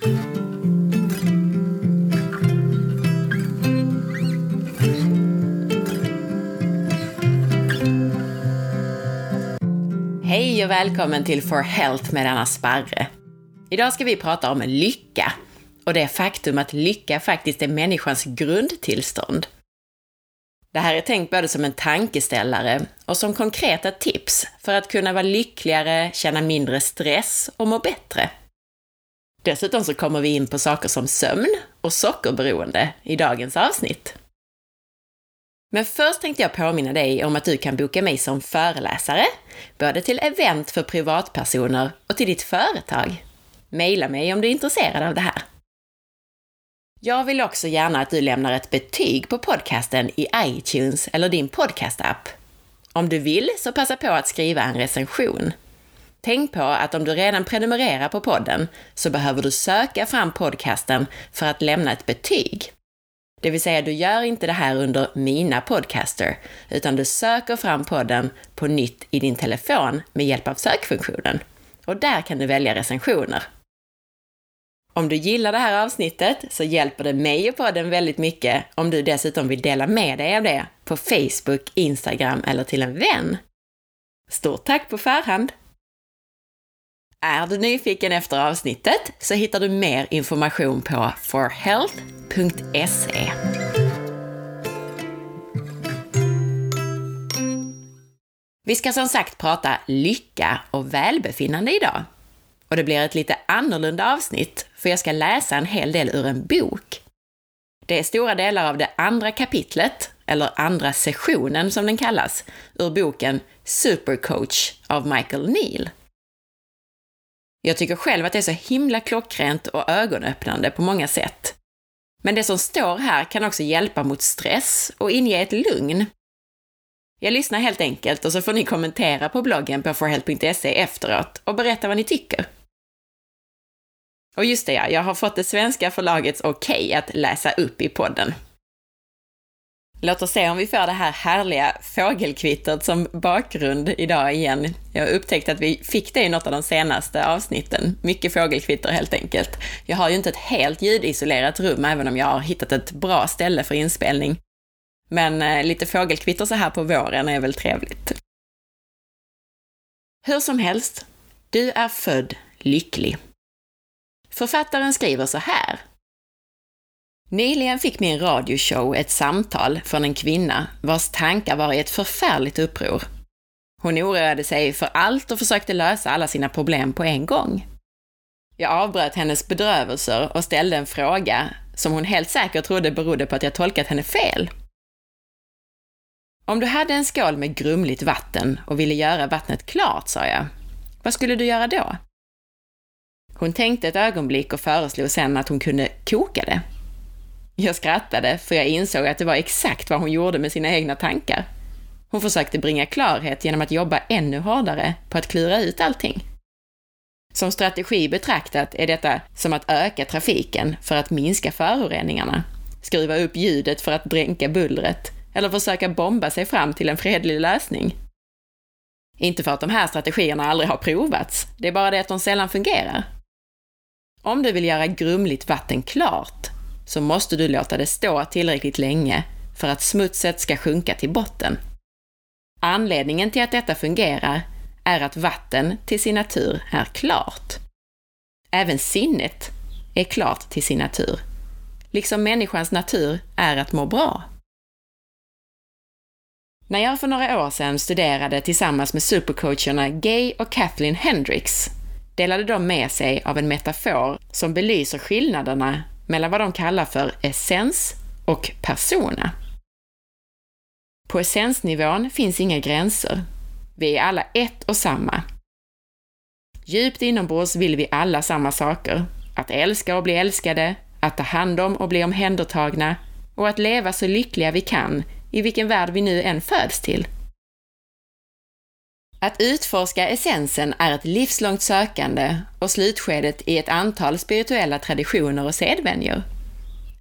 Hej och välkommen till For Health med Anna Sparre. Idag ska vi prata om lycka och det faktum att lycka faktiskt är människans grundtillstånd. Det här är tänkt både som en tankeställare och som konkreta tips för att kunna vara lyckligare, känna mindre stress och må bättre. Dessutom så kommer vi in på saker som sömn och sockerberoende i dagens avsnitt. Men först tänkte jag påminna dig om att du kan boka mig som föreläsare, både till event för privatpersoner och till ditt företag. Maila mig om du är intresserad av det här. Jag vill också gärna att du lämnar ett betyg på podcasten i iTunes eller din podcastapp. Om du vill så passa på att skriva en recension. Tänk på att om du redan prenumererar på podden så behöver du söka fram podcasten för att lämna ett betyg. Det vill säga, du gör inte det här under Mina podcaster, utan du söker fram podden på nytt i din telefon med hjälp av sökfunktionen. Och där kan du välja recensioner. Om du gillar det här avsnittet så hjälper det mig och podden väldigt mycket om du dessutom vill dela med dig av det på Facebook, Instagram eller till en vän. Stort tack på förhand! Är du nyfiken efter avsnittet så hittar du mer information på forhealth.se. Vi ska som sagt prata lycka och välbefinnande idag. Och det blir ett lite annorlunda avsnitt, för jag ska läsa en hel del ur en bok. Det är stora delar av det andra kapitlet, eller andra sessionen som den kallas, ur boken Supercoach av Michael Neal. Jag tycker själv att det är så himla klockrent och ögonöppnande på många sätt. Men det som står här kan också hjälpa mot stress och inge ett lugn. Jag lyssnar helt enkelt och så får ni kommentera på bloggen på forhealth.se efteråt och berätta vad ni tycker. Och just det ja, jag har fått det svenska förlagets okej okay att läsa upp i podden. Låt oss se om vi får det här härliga fågelkvittret som bakgrund idag igen. Jag upptäckte att vi fick det i något av de senaste avsnitten. Mycket fågelkvitter helt enkelt. Jag har ju inte ett helt ljudisolerat rum, även om jag har hittat ett bra ställe för inspelning. Men eh, lite fågelkvitter så här på våren är väl trevligt. Hur som helst, du är född lycklig. Författaren skriver så här. Nyligen fick min radioshow ett samtal från en kvinna vars tankar var i ett förfärligt uppror. Hon oroade sig för allt och försökte lösa alla sina problem på en gång. Jag avbröt hennes bedrövelser och ställde en fråga som hon helt säkert trodde berodde på att jag tolkat henne fel. Om du hade en skål med grumligt vatten och ville göra vattnet klart, sa jag, vad skulle du göra då? Hon tänkte ett ögonblick och föreslog sen att hon kunde koka det. Jag skrattade, för jag insåg att det var exakt vad hon gjorde med sina egna tankar. Hon försökte bringa klarhet genom att jobba ännu hårdare på att klura ut allting. Som strategi betraktat är detta som att öka trafiken för att minska föroreningarna, skruva upp ljudet för att dränka bullret eller försöka bomba sig fram till en fredlig lösning. Inte för att de här strategierna aldrig har provats, det är bara det att de sällan fungerar. Om du vill göra grumligt vatten klart så måste du låta det stå tillräckligt länge för att smutset ska sjunka till botten. Anledningen till att detta fungerar är att vatten till sin natur är klart. Även sinnet är klart till sin natur, liksom människans natur är att må bra. När jag för några år sedan studerade tillsammans med supercoacherna Gay och Kathleen Hendricks delade de med sig av en metafor som belyser skillnaderna mellan vad de kallar för essens och persona. På essensnivån finns inga gränser. Vi är alla ett och samma. Djupt inombords vill vi alla samma saker. Att älska och bli älskade, att ta hand om och bli omhändertagna och att leva så lyckliga vi kan i vilken värld vi nu än föds till. Att utforska essensen är ett livslångt sökande och slutskedet i ett antal spirituella traditioner och sedvänjor.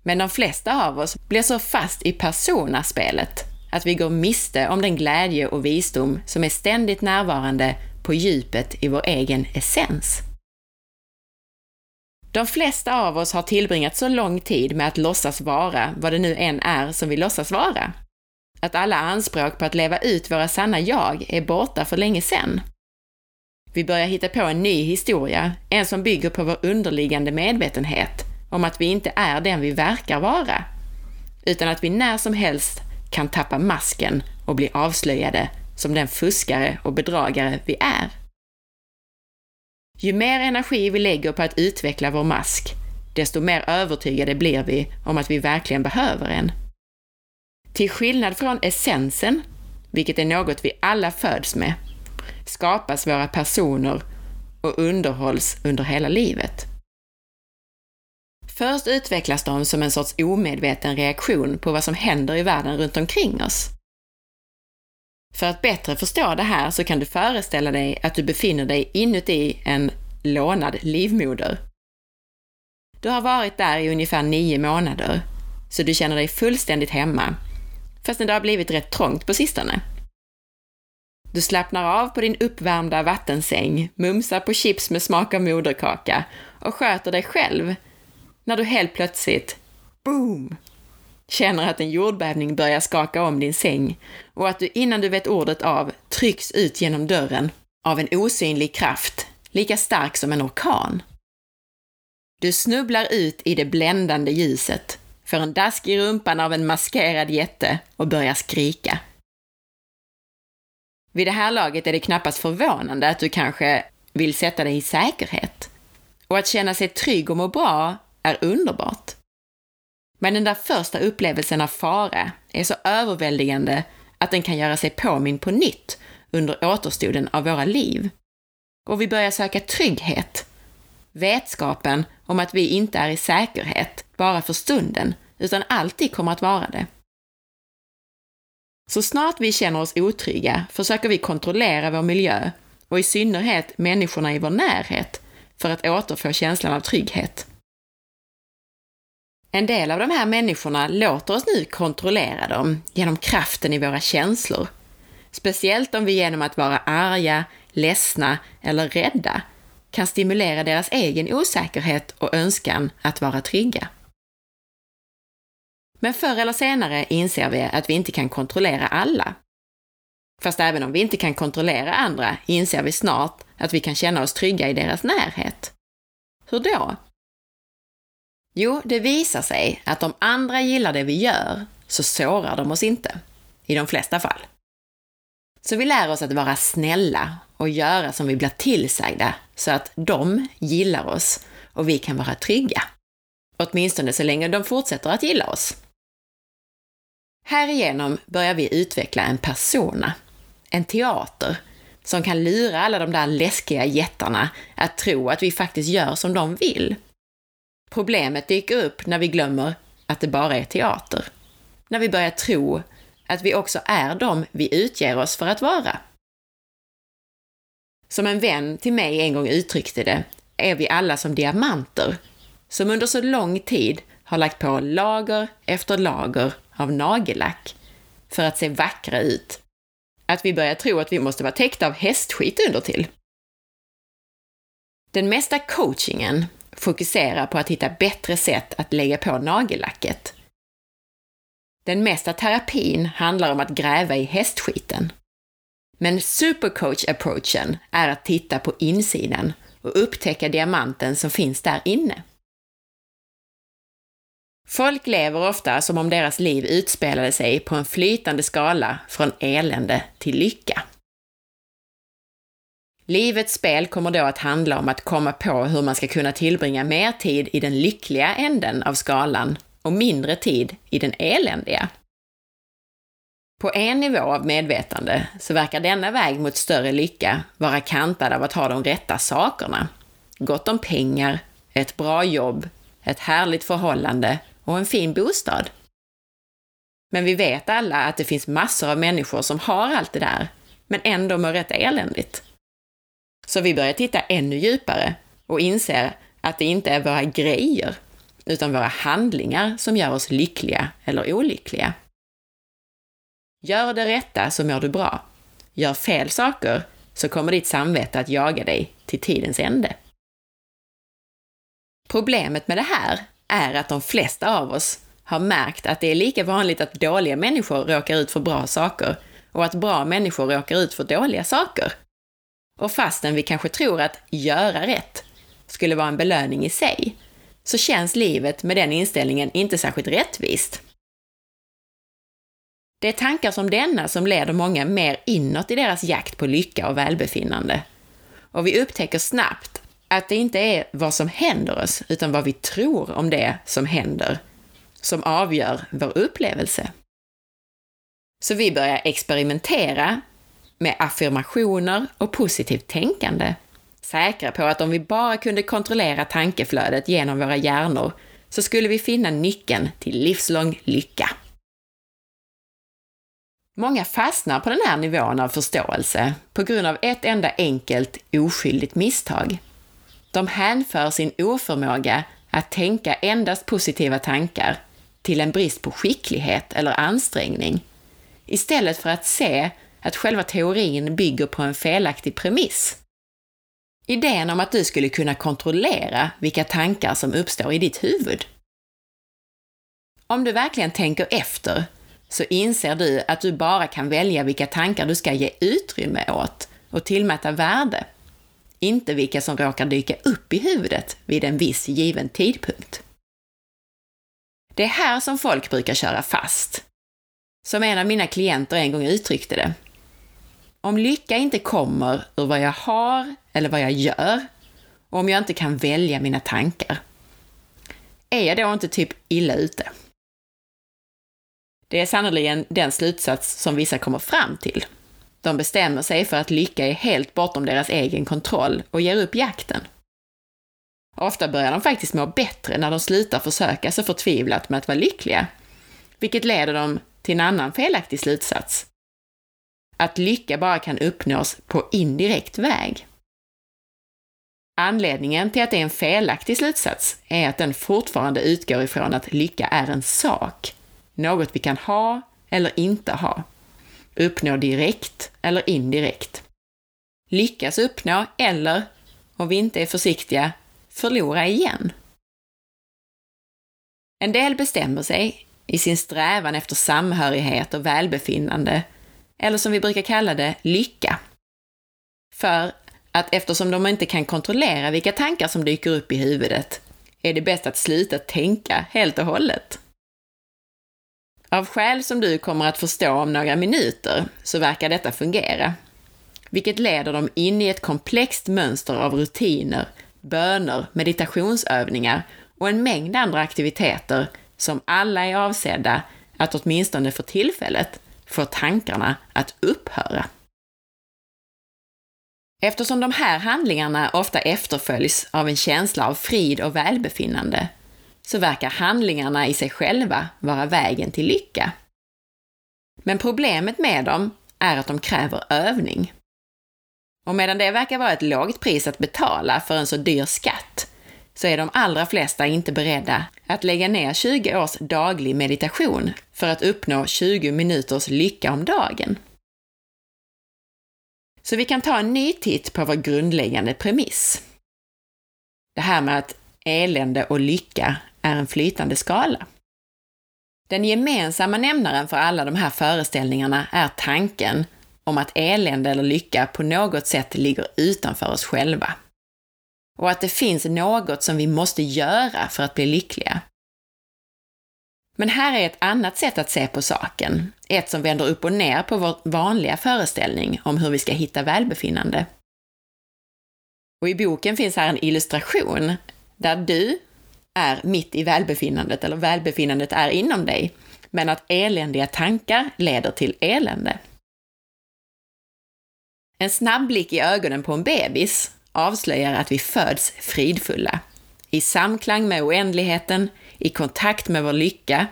Men de flesta av oss blir så fast i personaspelet att vi går miste om den glädje och visdom som är ständigt närvarande på djupet i vår egen essens. De flesta av oss har tillbringat så lång tid med att låtsas vara vad det nu än är som vi låtsas vara. Att alla anspråk på att leva ut våra sanna jag är borta för länge sedan. Vi börjar hitta på en ny historia, en som bygger på vår underliggande medvetenhet om att vi inte är den vi verkar vara, utan att vi när som helst kan tappa masken och bli avslöjade som den fuskare och bedragare vi är. Ju mer energi vi lägger på att utveckla vår mask, desto mer övertygade blir vi om att vi verkligen behöver en. Till skillnad från essensen, vilket är något vi alla föds med, skapas våra personer och underhålls under hela livet. Först utvecklas de som en sorts omedveten reaktion på vad som händer i världen runt omkring oss. För att bättre förstå det här så kan du föreställa dig att du befinner dig inuti en lånad livmoder. Du har varit där i ungefär nio månader, så du känner dig fullständigt hemma, fastän det har blivit rätt trångt på sistone. Du slappnar av på din uppvärmda vattensäng, mumsar på chips med smak av moderkaka och sköter dig själv när du helt plötsligt, boom, känner att en jordbävning börjar skaka om din säng och att du innan du vet ordet av trycks ut genom dörren av en osynlig kraft, lika stark som en orkan. Du snubblar ut i det bländande ljuset, får en dask i rumpan av en maskerad jätte och börjar skrika. Vid det här laget är det knappast förvånande att du kanske vill sätta dig i säkerhet. Och att känna sig trygg och må bra är underbart. Men den där första upplevelsen av fara är så överväldigande att den kan göra sig påminn på nytt under återstoden av våra liv. Och vi börjar söka trygghet. Vetskapen om att vi inte är i säkerhet bara för stunden, utan alltid kommer att vara det. Så snart vi känner oss otrygga försöker vi kontrollera vår miljö och i synnerhet människorna i vår närhet för att återfå känslan av trygghet. En del av de här människorna låter oss nu kontrollera dem genom kraften i våra känslor. Speciellt om vi genom att vara arga, ledsna eller rädda kan stimulera deras egen osäkerhet och önskan att vara trygga. Men förr eller senare inser vi att vi inte kan kontrollera alla. Fast även om vi inte kan kontrollera andra inser vi snart att vi kan känna oss trygga i deras närhet. Hur då? Jo, det visar sig att om andra gillar det vi gör så sårar de oss inte. I de flesta fall. Så vi lär oss att vara snälla och göra som vi blir tillsagda så att de gillar oss och vi kan vara trygga. Åtminstone så länge de fortsätter att gilla oss. Härigenom börjar vi utveckla en persona, en teater, som kan lura alla de där läskiga jättarna att tro att vi faktiskt gör som de vill. Problemet dyker upp när vi glömmer att det bara är teater. När vi börjar tro att vi också är de vi utger oss för att vara. Som en vän till mig en gång uttryckte det, är vi alla som diamanter, som under så lång tid har lagt på lager efter lager av nagellack för att se vackra ut, att vi börjar tro att vi måste vara täckta av hästskit under till. Den mesta coachingen fokuserar på att hitta bättre sätt att lägga på nagellacket. Den mesta terapin handlar om att gräva i hästskiten. Men supercoach-approachen är att titta på insidan och upptäcka diamanten som finns där inne. Folk lever ofta som om deras liv utspelade sig på en flytande skala från elände till lycka. Livets spel kommer då att handla om att komma på hur man ska kunna tillbringa mer tid i den lyckliga änden av skalan och mindre tid i den eländiga. På en nivå av medvetande så verkar denna väg mot större lycka vara kantad av att ha de rätta sakerna. Gott om pengar, ett bra jobb, ett härligt förhållande och en fin bostad. Men vi vet alla att det finns massor av människor som har allt det där, men ändå mår rätt eländigt. Så vi börjar titta ännu djupare och inser att det inte är våra grejer, utan våra handlingar som gör oss lyckliga eller olyckliga. Gör det rätta så mår du bra. Gör fel saker så kommer ditt samvete att jaga dig till tidens ände. Problemet med det här är att de flesta av oss har märkt att det är lika vanligt att dåliga människor råkar ut för bra saker och att bra människor råkar ut för dåliga saker. Och fastän vi kanske tror att göra rätt skulle vara en belöning i sig, så känns livet med den inställningen inte särskilt rättvist. Det är tankar som denna som leder många mer inåt i deras jakt på lycka och välbefinnande. Och vi upptäcker snabbt att det inte är vad som händer oss, utan vad vi tror om det som händer, som avgör vår upplevelse. Så vi börjar experimentera med affirmationer och positivt tänkande. Säkra på att om vi bara kunde kontrollera tankeflödet genom våra hjärnor så skulle vi finna nyckeln till livslång lycka. Många fastnar på den här nivån av förståelse på grund av ett enda enkelt oskyldigt misstag. De hänför sin oförmåga att tänka endast positiva tankar till en brist på skicklighet eller ansträngning, istället för att se att själva teorin bygger på en felaktig premiss. Idén om att du skulle kunna kontrollera vilka tankar som uppstår i ditt huvud. Om du verkligen tänker efter så inser du att du bara kan välja vilka tankar du ska ge utrymme åt och tillmäta värde, inte vilka som råkar dyka upp i huvudet vid en viss given tidpunkt. Det är här som folk brukar köra fast. Som en av mina klienter en gång uttryckte det. Om lycka inte kommer ur vad jag har eller vad jag gör, och om jag inte kan välja mina tankar, är jag då inte typ illa ute? Det är sannerligen den slutsats som vissa kommer fram till. De bestämmer sig för att lycka är helt bortom deras egen kontroll och ger upp jakten. Ofta börjar de faktiskt må bättre när de slutar försöka så förtvivlat med att vara lyckliga, vilket leder dem till en annan felaktig slutsats. Att lycka bara kan uppnås på indirekt väg. Anledningen till att det är en felaktig slutsats är att den fortfarande utgår ifrån att lycka är en sak, något vi kan ha eller inte ha, uppnå direkt eller indirekt, lyckas uppnå eller, om vi inte är försiktiga, förlora igen. En del bestämmer sig, i sin strävan efter samhörighet och välbefinnande, eller som vi brukar kalla det, lycka, för att eftersom de inte kan kontrollera vilka tankar som dyker upp i huvudet, är det bäst att sluta tänka helt och hållet. Av skäl som du kommer att förstå om några minuter så verkar detta fungera, vilket leder dem in i ett komplext mönster av rutiner, böner, meditationsövningar och en mängd andra aktiviteter som alla är avsedda att åtminstone för tillfället få tankarna att upphöra. Eftersom de här handlingarna ofta efterföljs av en känsla av frid och välbefinnande så verkar handlingarna i sig själva vara vägen till lycka. Men problemet med dem är att de kräver övning. Och medan det verkar vara ett lågt pris att betala för en så dyr skatt, så är de allra flesta inte beredda att lägga ner 20 års daglig meditation för att uppnå 20 minuters lycka om dagen. Så vi kan ta en ny titt på vår grundläggande premiss. Det här med att elände och lycka är en flytande skala. Den gemensamma nämnaren för alla de här föreställningarna är tanken om att elände eller lycka på något sätt ligger utanför oss själva. Och att det finns något som vi måste göra för att bli lyckliga. Men här är ett annat sätt att se på saken, ett som vänder upp och ner på vår vanliga föreställning om hur vi ska hitta välbefinnande. Och i boken finns här en illustration där du är mitt i välbefinnandet, eller välbefinnandet är inom dig, men att eländiga tankar leder till elände. En snabb blick i ögonen på en bebis avslöjar att vi föds fridfulla, i samklang med oändligheten, i kontakt med vår lycka,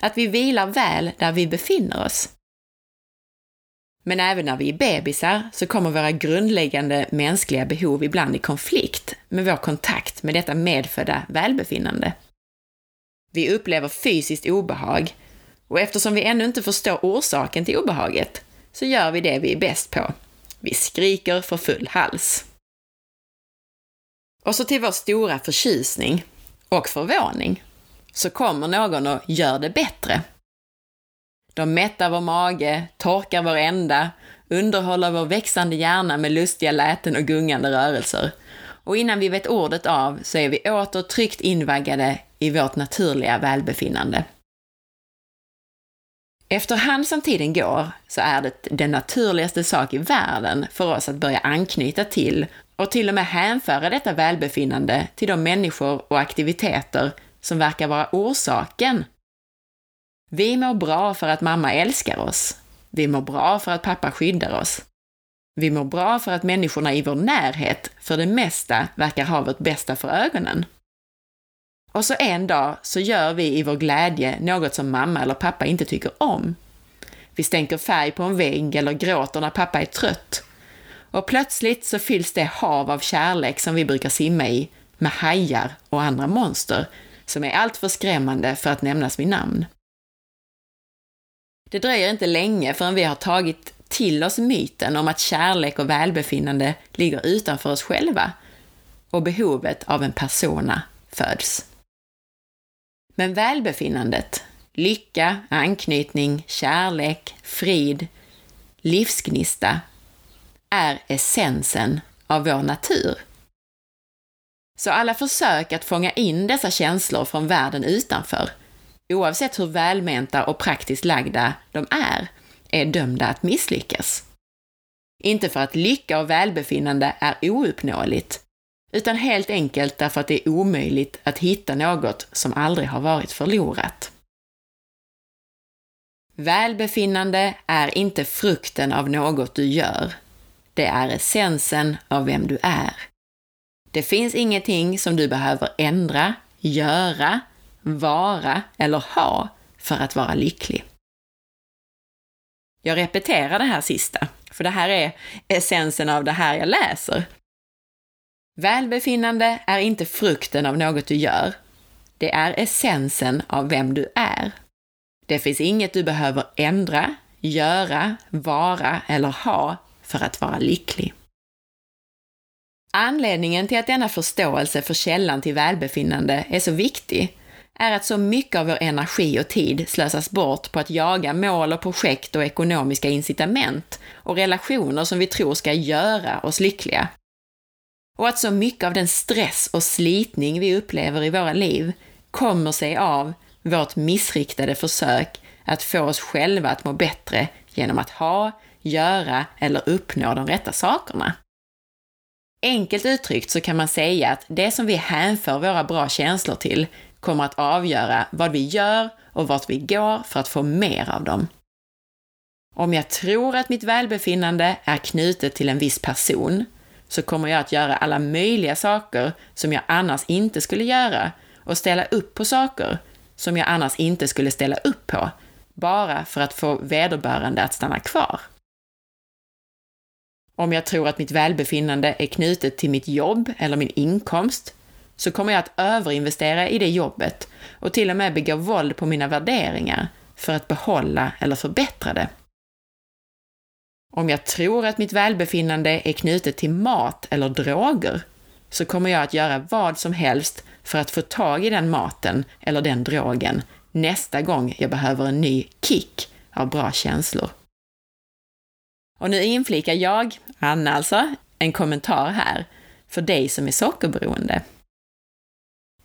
att vi vilar väl där vi befinner oss. Men även när vi är bebisar så kommer våra grundläggande mänskliga behov ibland i konflikt med vår kontakt med detta medfödda välbefinnande. Vi upplever fysiskt obehag och eftersom vi ännu inte förstår orsaken till obehaget så gör vi det vi är bäst på. Vi skriker för full hals. Och så till vår stora förtjusning och förvåning så kommer någon och gör det bättre. De mättar vår mage, torkar vår ända, underhåller vår växande hjärna med lustiga läten och gungande rörelser. Och innan vi vet ordet av så är vi åter tryggt invaggade i vårt naturliga välbefinnande. Efterhand som tiden går så är det den naturligaste sak i världen för oss att börja anknyta till och till och med hänföra detta välbefinnande till de människor och aktiviteter som verkar vara orsaken. Vi mår bra för att mamma älskar oss. Vi mår bra för att pappa skyddar oss. Vi mår bra för att människorna i vår närhet för det mesta verkar ha vårt bästa för ögonen. Och så en dag så gör vi i vår glädje något som mamma eller pappa inte tycker om. Vi stänker färg på en vägg eller gråter när pappa är trött. Och plötsligt så fylls det hav av kärlek som vi brukar simma i med hajar och andra monster som är alltför skrämmande för att nämnas vid namn. Det dröjer inte länge förrän vi har tagit till oss myten om att kärlek och välbefinnande ligger utanför oss själva och behovet av en persona föds. Men välbefinnandet, lycka, anknytning, kärlek, frid, livsgnista är essensen av vår natur. Så alla försök att fånga in dessa känslor från världen utanför, oavsett hur välmenta och praktiskt lagda de är, är dömda att misslyckas. Inte för att lycka och välbefinnande är ouppnåeligt, utan helt enkelt därför att det är omöjligt att hitta något som aldrig har varit förlorat. Välbefinnande är inte frukten av något du gör. Det är essensen av vem du är. Det finns ingenting som du behöver ändra, göra, vara eller ha för att vara lycklig. Jag repeterar det här sista, för det här är essensen av det här jag läser. Välbefinnande är inte frukten av något du gör. Det är essensen av vem du är. Det finns inget du behöver ändra, göra, vara eller ha för att vara lycklig. Anledningen till att denna förståelse för källan till välbefinnande är så viktig är att så mycket av vår energi och tid slösas bort på att jaga mål och projekt och ekonomiska incitament och relationer som vi tror ska göra oss lyckliga. Och att så mycket av den stress och slitning vi upplever i våra liv kommer sig av vårt missriktade försök att få oss själva att må bättre genom att ha, göra eller uppnå de rätta sakerna. Enkelt uttryckt så kan man säga att det som vi hänför våra bra känslor till kommer att avgöra vad vi gör och vart vi går för att få mer av dem. Om jag tror att mitt välbefinnande är knutet till en viss person så kommer jag att göra alla möjliga saker som jag annars inte skulle göra och ställa upp på saker som jag annars inte skulle ställa upp på, bara för att få vederbörande att stanna kvar. Om jag tror att mitt välbefinnande är knutet till mitt jobb eller min inkomst, så kommer jag att överinvestera i det jobbet och till och med begå våld på mina värderingar för att behålla eller förbättra det. Om jag tror att mitt välbefinnande är knutet till mat eller droger, så kommer jag att göra vad som helst för att få tag i den maten eller den drogen nästa gång jag behöver en ny kick av bra känslor. Och nu inflikar jag, Anna alltså, en kommentar här för dig som är sockerberoende.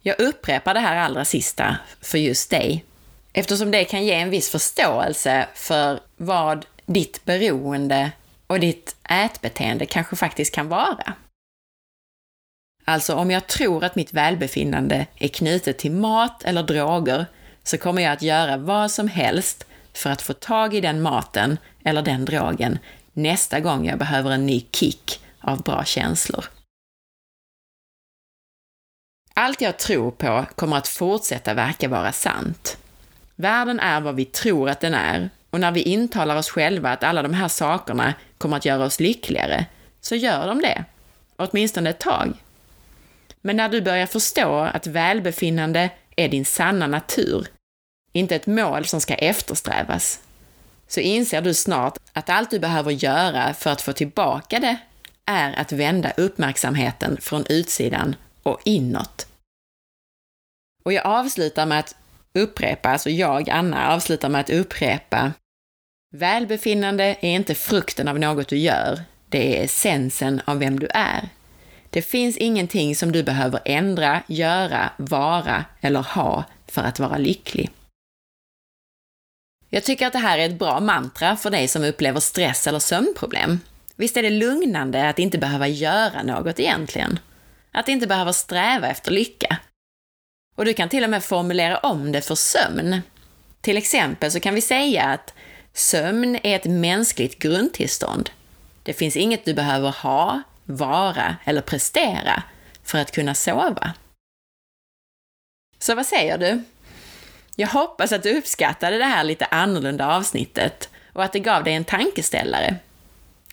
Jag upprepar det här allra sista för just dig, eftersom det kan ge en viss förståelse för vad ditt beroende och ditt ätbeteende kanske faktiskt kan vara. Alltså om jag tror att mitt välbefinnande är knutet till mat eller droger så kommer jag att göra vad som helst för att få tag i den maten eller den drogen nästa gång jag behöver en ny kick av bra känslor. Allt jag tror på kommer att fortsätta verka vara sant. Världen är vad vi tror att den är och när vi intalar oss själva att alla de här sakerna kommer att göra oss lyckligare, så gör de det. Åtminstone ett tag. Men när du börjar förstå att välbefinnande är din sanna natur, inte ett mål som ska eftersträvas, så inser du snart att allt du behöver göra för att få tillbaka det är att vända uppmärksamheten från utsidan och inåt. Och jag avslutar med att upprepa, alltså jag, Anna, avslutar med att upprepa Välbefinnande är inte frukten av något du gör, det är essensen av vem du är. Det finns ingenting som du behöver ändra, göra, vara eller ha för att vara lycklig. Jag tycker att det här är ett bra mantra för dig som upplever stress eller sömnproblem. Visst är det lugnande att inte behöva göra något egentligen? Att inte behöva sträva efter lycka? Och du kan till och med formulera om det för sömn. Till exempel så kan vi säga att sömn är ett mänskligt grundtillstånd. Det finns inget du behöver ha, vara eller prestera för att kunna sova. Så vad säger du? Jag hoppas att du uppskattade det här lite annorlunda avsnittet och att det gav dig en tankeställare.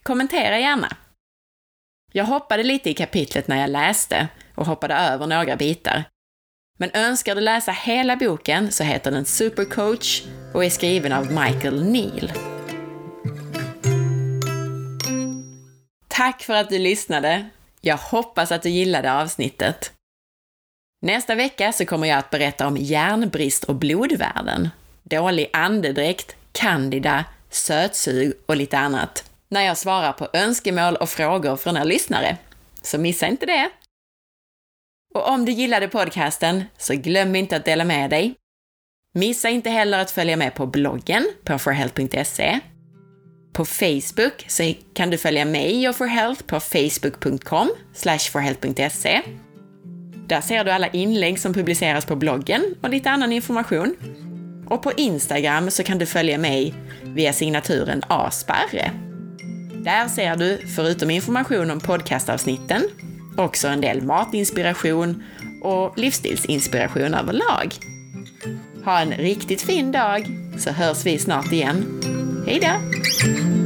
Kommentera gärna! Jag hoppade lite i kapitlet när jag läste och hoppade över några bitar. Men önskar du läsa hela boken så heter den Supercoach och är skriven av Michael Neal. Tack för att du lyssnade! Jag hoppas att du gillade avsnittet. Nästa vecka så kommer jag att berätta om järnbrist och blodvärden, dålig andedräkt, candida, sötsug och lite annat, när jag svarar på önskemål och frågor från er lyssnare. Så missa inte det! Och om du gillade podcasten, så glöm inte att dela med dig. Missa inte heller att följa med på bloggen på forhealth.se. På Facebook så kan du följa mig och forhealth på facebook.com forhealth.se där ser du alla inlägg som publiceras på bloggen och lite annan information. Och på Instagram så kan du följa mig via signaturen asparre. Där ser du, förutom information om podcastavsnitten, också en del matinspiration och livsstilsinspiration överlag. Ha en riktigt fin dag, så hörs vi snart igen. Hejdå!